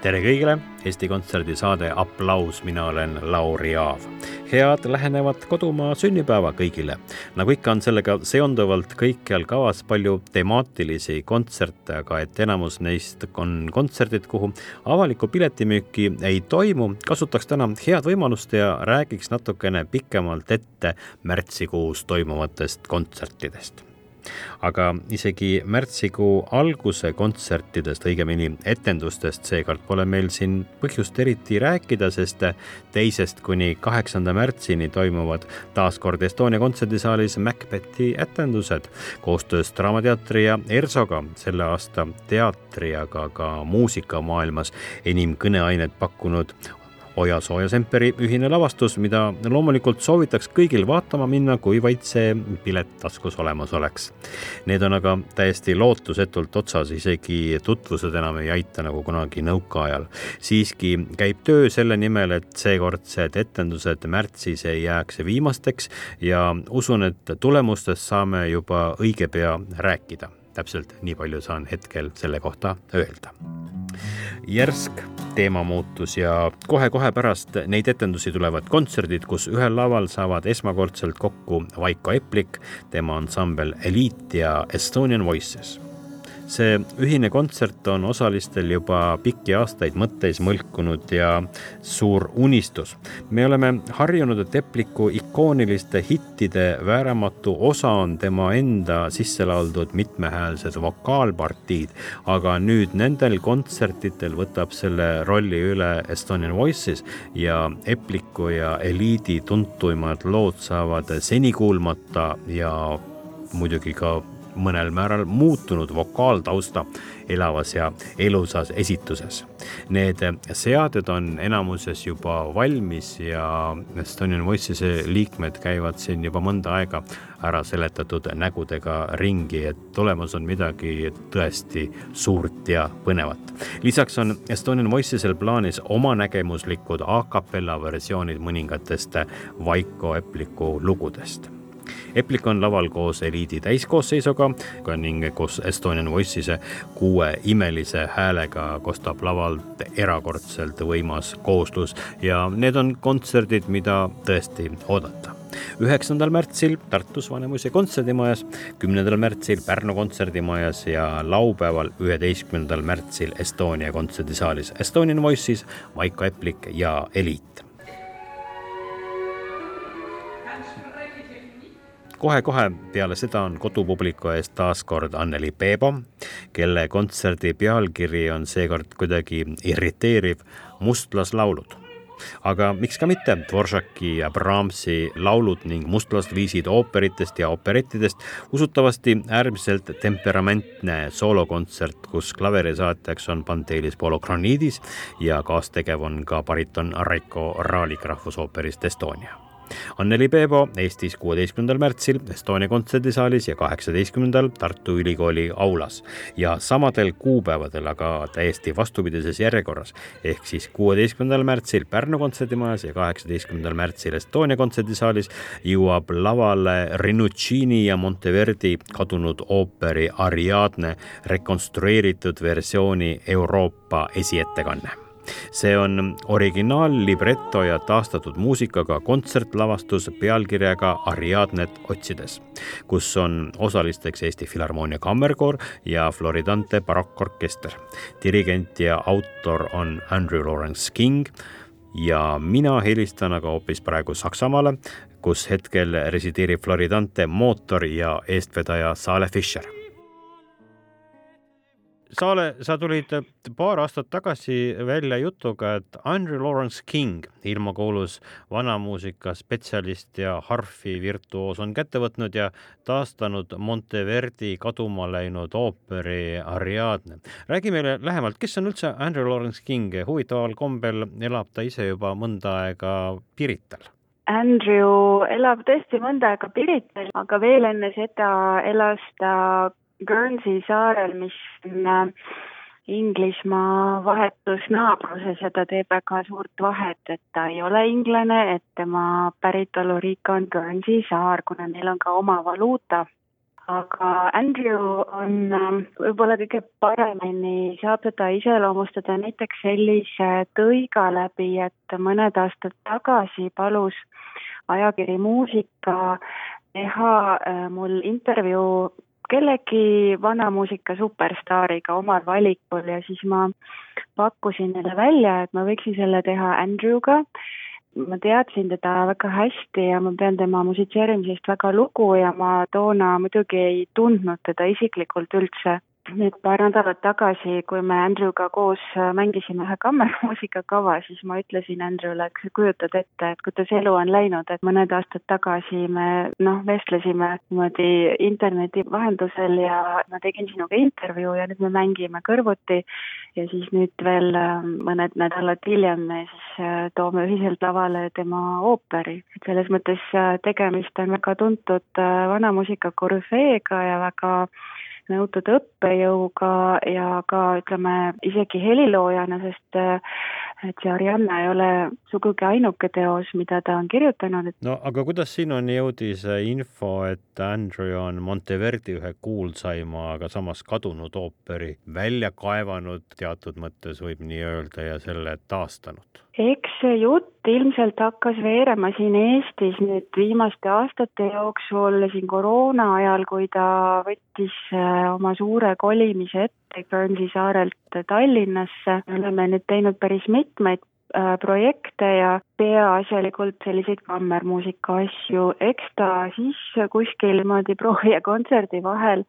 Tere kõigile, Eesti Kontserdi saade Applaus, mina olen Lauri Aav. head lähenevat kodumaa sünnipäeva kõigile. nagu ikka, on sellega seonduvalt kõikjal kavas palju temaatilisi kontserte, aga et enamus neist on kontserdid, kuhu avalikku piletimüüki ei toimu, kasutaks täna head võimalust ja räägiks natukene pikemalt ette märtsikuus toimuvatest kontsertidest aga isegi märtsikuu alguse kontsertidest, õigemini etendustest seekord pole meil siin põhjust eriti rääkida, sest teisest kuni kaheksanda märtsini toimuvad taas kord Estonia kontserdisaalis Macbethi etendused. Koostöös Draamateatri ja ERSO-ga, selle aasta teatri, aga ka muusikamaailmas enim kõneainet pakkunud Oja Sooja-Semperi ühine lavastus, mida loomulikult soovitaks kõigil vaatama minna, kui vaid see pilet taskus olemas oleks. Need on aga täiesti lootusetult otsas, isegi tutvused enam ei aita nagu kunagi nõukaajal. siiski käib töö selle nimel, et seekordsed etendused märtsis ei jääks viimasteks ja usun, et tulemustest saame juba õige pea rääkida täpselt nii palju saan hetkel selle kohta öelda. Järsk teemamuutus ja kohe-kohe pärast neid etendusi tulevad kontserdid, kus ühel laval saavad esmakordselt kokku Vaiko Eplik, tema ansambel Eliit ja Estonian Voices see ühine kontsert on osalistel juba pikki aastaid mõtteis mõlkunud ja suur unistus. me oleme harjunud, et Epliku ikooniliste hittide vääramatu osa on tema enda sisse lauldud mitmehäälsed vokaalpartiid, aga nüüd nendel kontsertidel võtab selle rolli üle Estonian Voices ja Epliku ja Eliidi tuntuimad lood saavad senikuulmata ja muidugi ka mõnel määral muutunud vokaaltausta elavas ja elusas esituses. Need seaded on enamuses juba valmis ja Estonian Voices'e liikmed käivad siin juba mõnda aega ära seletatud nägudega ringi, et tulemas on midagi tõesti suurt ja põnevat. lisaks on Estonian Voices'el plaanis omanägemuslikud a capella versioonid mõningatest Vaiko Epliku lugudest Eplik on laval koos eliidi täiskoosseisuga ning koos Estonian Voice'is kuue imelise häälega kostab lavalt erakordselt võimas kooslus ja need on kontserdid, mida tõesti oodata. üheksandal märtsil Tartus Vanemuise kontserdimajas, kümnendal märtsil Pärnu kontserdimajas ja laupäeval, üheteistkümnendal märtsil Estonia kontserdisaalis Estonian Voices, Vaiko Eplik ja Eliit kohe-kohe peale seda on kodupubliku ees taas kord Anneli Peebo, kelle kontserdi pealkiri on seekord kuidagi irriteeriv Mustlaslaulud aga miks ka mitte, Dvoržaki ja Brahmsi laulud ning mustlasviisid ooperitest ja operettidest, usutavasti äärmiselt temperamentne soolokontsert, kus klaverisaatjaks on Pantelis Polokraniidis ja kaastegev on ka bariton Raiko Raalik Rahvusooperist Estonia Anneli Peebo Eestis kuueteistkümnendal märtsil Estonia kontserdisaalis ja kaheksateistkümnendal Tartu Ülikooli aulas ja samadel kuupäevadel, aga täiesti vastupidises järjekorras. ehk siis kuueteistkümnendal märtsil Pärnu kontserdimajas ja kaheksateistkümnendal märtsil Estonia kontserdisaalis jõuab lavale Rinuccini ja Monteverdi kadunud ooperi Ariadne rekonstrueeritud versiooni Euroopa esiettekanne see on originaallibreto ja taastatud muusikaga kontsertlavastus pealkirjaga Ariadnet otsides, kus on osalisteks Eesti Filharmoonia Kammerkoor ja Floridante barokkorkester. dirigent ja autor on Andrew Lawrence King ja mina helistan aga hoopis praegu Saksamaale, kus hetkel resideerib Floridante mootor ja eestvedaja Sale Fischer Saale, sa tulid paar aastat tagasi välja jutuga, et Andrew Lawrence King, ilmakuulus vanamuusika spetsialist ja harfi virtuoos, on kätte võtnud ja taastanud Monteverdi kaduma läinud ooperi Ariadne. räägi meile lähemalt, kes on üldse Andrew Lawrence King, huvitaval kombel elab ta ise juba mõnda aega Pirital Andrew elab tõesti mõnda aega Pirital, aga veel enne seda elas ta Guernsey saarel, mis on äh, Inglismaa vahetus naabruses ja ta teeb väga suurt vahet, et ta ei ole inglane, et tema päritoluriik on Guernsey saar, kuna neil on ka oma valuuta. aga Andrew on äh, võib-olla kõige paremini saab teda iseloomustada näiteks sellise tõiga läbi, et mõned aastad tagasi palus ajakiri Muusika teha äh, mul intervjuu kellegi vanamuusika superstaariga omal valikul ja siis ma pakkusin neile välja, et ma võiksin selle teha Andrewga. ma teadsin teda väga hästi ja ma pean tema musitseerimisest väga lugu ja ma toona muidugi ei tundnud teda isiklikult üldse nüüd paar nädalat tagasi, kui me Andrewga koos äh, mängisime ühe kammermuusikakava, siis ma ütlesin Andrewle, et kujutad ette, et kuidas elu on läinud, et mõned aastad tagasi me noh, vestlesime niimoodi interneti vahendusel ja ma tegin sinuga intervjuu ja nüüd me mängime kõrvuti ja siis nüüd veel äh, mõned nädalad hiljem me siis äh, toome ühiselt lavale tema ooperi. et selles mõttes tegemist on väga tuntud vanamuusika korüfeega ja väga nõutud õppejõuga ja ka ütleme isegi heliloojana, sest et see Arianna ei ole sugugi ainuke teos, mida ta on kirjutanud. no aga kuidas sinuni jõudis info, et Andrew on Monteverdi ühe kuulsaima, aga samas kadunud ooperi välja kaevanud teatud mõttes võib nii öelda ja selle taastanud? Eks see jutt ilmselt hakkas veerema siin Eestis nüüd viimaste aastate jooksul siin koroona ajal, kui ta võttis äh, oma suure kolimise ette Guernsey saarelt Tallinnasse. me oleme nüüd teinud päris mitmeid äh, projekte ja peaasjalikult selliseid kammermuusika asju. eks ta siis kuskil niimoodi proovi ja kontserdi vahel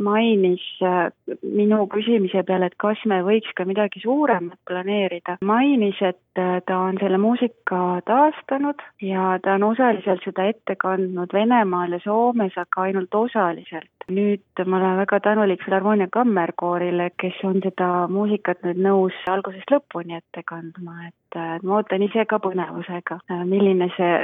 mainis äh, minu küsimise peale, et kas me võiks ka midagi suuremat planeerida, mainis, et äh, ta on selle muusika taastanud ja ta on osaliselt seda ette kandnud Venemaal ja Soomes, aga ainult osaliselt. Nüüd ma olen väga tänulik Filharmoonia Kammerkoorile, kes on seda muusikat nüüd nõus algusest lõpuni ette kandma, et et ma ootan ise ka põnevusega, milline see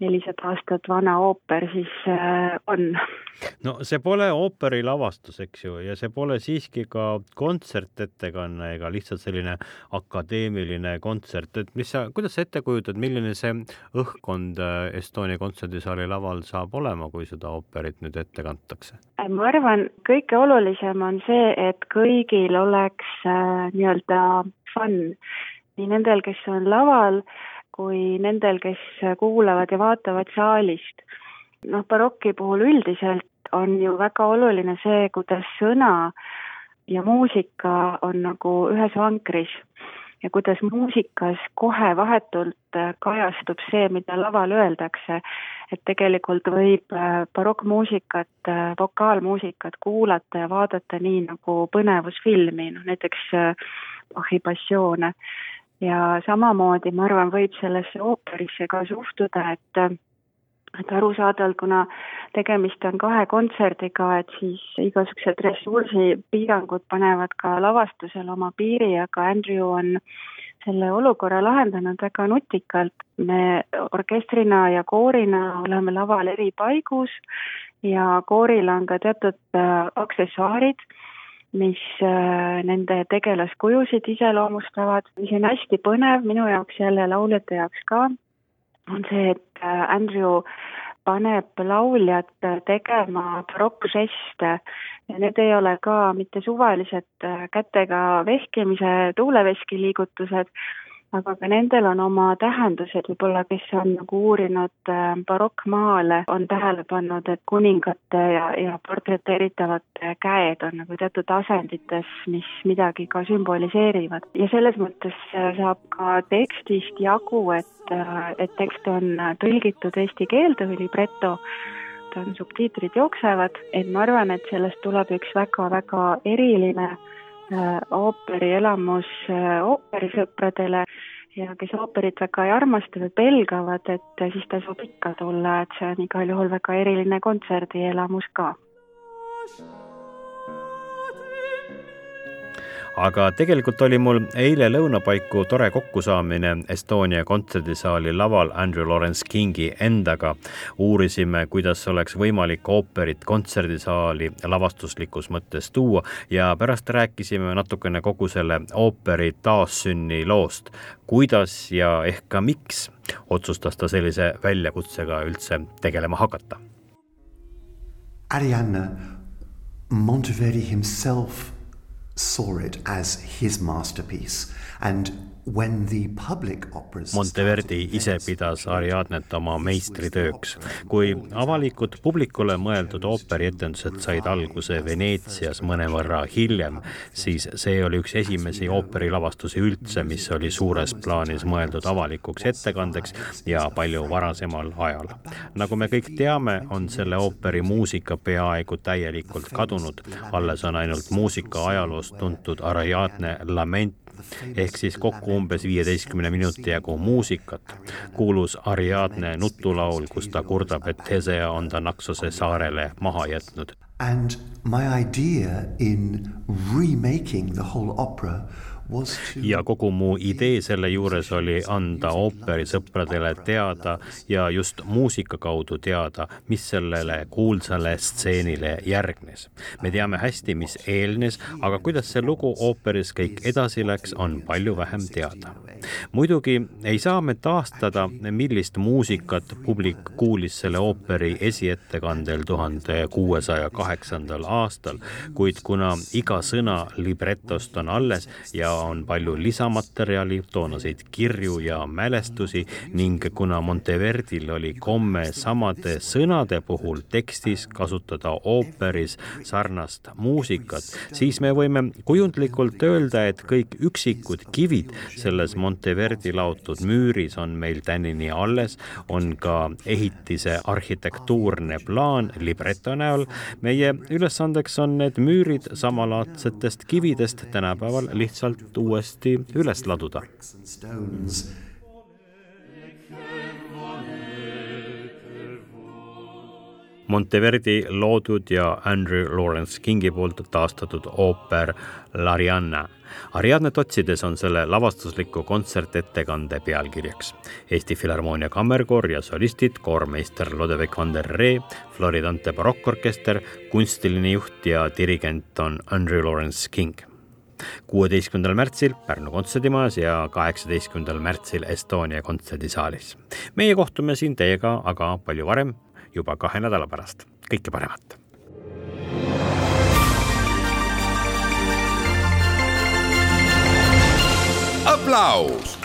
nelisada aastat vana ooper siis äh, on. no see pole ooperi lavastus, eks ju, ja see pole siiski ka kontsertettekanne ega lihtsalt selline akadeemiline kontsert, et mis sa, kuidas sa ette kujutad, milline see õhkkond äh, Estonia kontserdisaali laval saab olema, kui seda ooperit nüüd ette kantakse? Ma arvan, kõige olulisem on see, et kõigil oleks äh, nii-öelda fun nii nendel, kes on laval, kui nendel, kes kuulavad ja vaatavad saalist. noh, baroki puhul üldiselt on ju väga oluline see, kuidas sõna ja muusika on nagu ühes vankris ja kuidas muusikas kohe vahetult kajastub see, mida laval öeldakse. et tegelikult võib barokkmuusikat, vokaalmuusikat kuulata ja vaadata nii nagu põnevusfilmi, noh näiteks Bachi passioone ja samamoodi ma arvan, võib sellesse ooperisse ka suhtuda, et et arusaadavalt, kuna tegemist on kahe kontserdiga, et siis igasugused ressursipiirangud panevad ka lavastusel oma piiri, aga Andrew on selle olukorra lahendanud väga nutikalt. me orkestrina ja koorina oleme laval eri paigus ja kooril on ka teatud äh, aksessuaarid mis äh, nende tegelaskujusid iseloomustavad, mis on hästi põnev minu jaoks jälle, lauljate jaoks ka, on see, et äh, Andrew paneb lauljat tegema barokkžeste need ei ole ka mitte suvalised äh, kätega vehkimise tuuleveski liigutused, aga ka nendel on oma tähendused, võib-olla kes on nagu uurinud äh, barokkmaale, on tähele pannud, et kuningate ja, ja portreteeritavate käed on nagu teatud asendites, mis midagi ka sümboliseerivad. ja selles mõttes äh, saab ka tekstist jagu, et, äh, et tekst on tõlgitud eesti keelde või libreto, ta on, subtiitrid jooksevad, et ma arvan, et sellest tuleb üks väga-väga eriline ooperielamus ooperisõpradele ja kes ooperit väga ei armasta või pelgavad, et siis tasub ikka tulla, et see on igal juhul väga eriline kontserdielamus ka aga tegelikult oli mul eile lõunapaiku tore kokkusaamine Estonia kontserdisaali laval Andrew Lawrence Kingi endaga. uurisime, kuidas oleks võimalik ooperit kontserdisaali lavastuslikus mõttes tuua ja pärast rääkisime natukene kogu selle ooperi taassünni loost, kuidas ja ehk ka miks otsustas ta sellise väljakutsega üldse tegelema hakata. Arianna Monteverdi himself saw it as his masterpiece Monteverdi ise pidas Ariadnet oma meistritööks. kui avalikud publikule mõeldud ooperietendused said alguse Veneetsias mõnevõrra hiljem, siis see oli üks esimesi ooperilavastusi üldse, mis oli suures plaanis mõeldud avalikuks ettekandeks ja palju varasemal ajal. nagu me kõik teame, on selle ooperi muusika peaaegu täielikult kadunud, alles on ainult muusika ajaloost tuntud Ariadne lament, ehk siis kokku umbes viieteistkümne minuti jagu muusikat. kuulus Ariadne nutulaul, kus ta kurdab, et Tesea on ta Naksose saarele maha jätnud. And my idea in remaking the whole opera ja kogu mu idee selle juures oli anda ooperisõpradele teada ja just muusika kaudu teada, mis sellele kuulsale stseenile järgnes. me teame hästi, mis eelnes, aga kuidas see lugu ooperis kõik edasi läks, on palju vähem teada. Muidugi ei saa me taastada, millist muusikat publik kuulis selle ooperi esiettekandel tuhande kuuesaja kaheksandal aastal, kuid kuna iga sõna libretost on alles ja on palju lisamaterjali, toonaseid kirju ja mälestusi ning kuna Monteverdil oli komme samade sõnade puhul tekstis kasutada ooperis sarnast muusikat, siis me võime kujundlikult öelda, et kõik üksikud kivid selles Monteverdi laotud müüris on meil tänini alles, on ka ehitise arhitektuurne plaan libreto näol. meie ülesandeks on need müürid samalaadsetest kividest tänapäeval lihtsalt uuesti üles laduda. Monteverdi loodud ja Andrew Lawrence Kingi poolt taastatud ooper L'Arianna. Ariadnet otsides on selle lavastusliku kontsertettekande pealkirjaks. Eesti Filharmoonia Kammerkoor ja solistid, koormeister Lodevik van der Ree, Floridante barokkorkester, kunstiline juht ja dirigent on Andrew Lawrence King kuueteistkümnendal märtsil Pärnu kontserdimajas ja kaheksateistkümnendal märtsil Estonia kontserdisaalis. meie kohtume siin teiega aga palju varem, juba kahe nädala pärast. kõike paremat. aplaus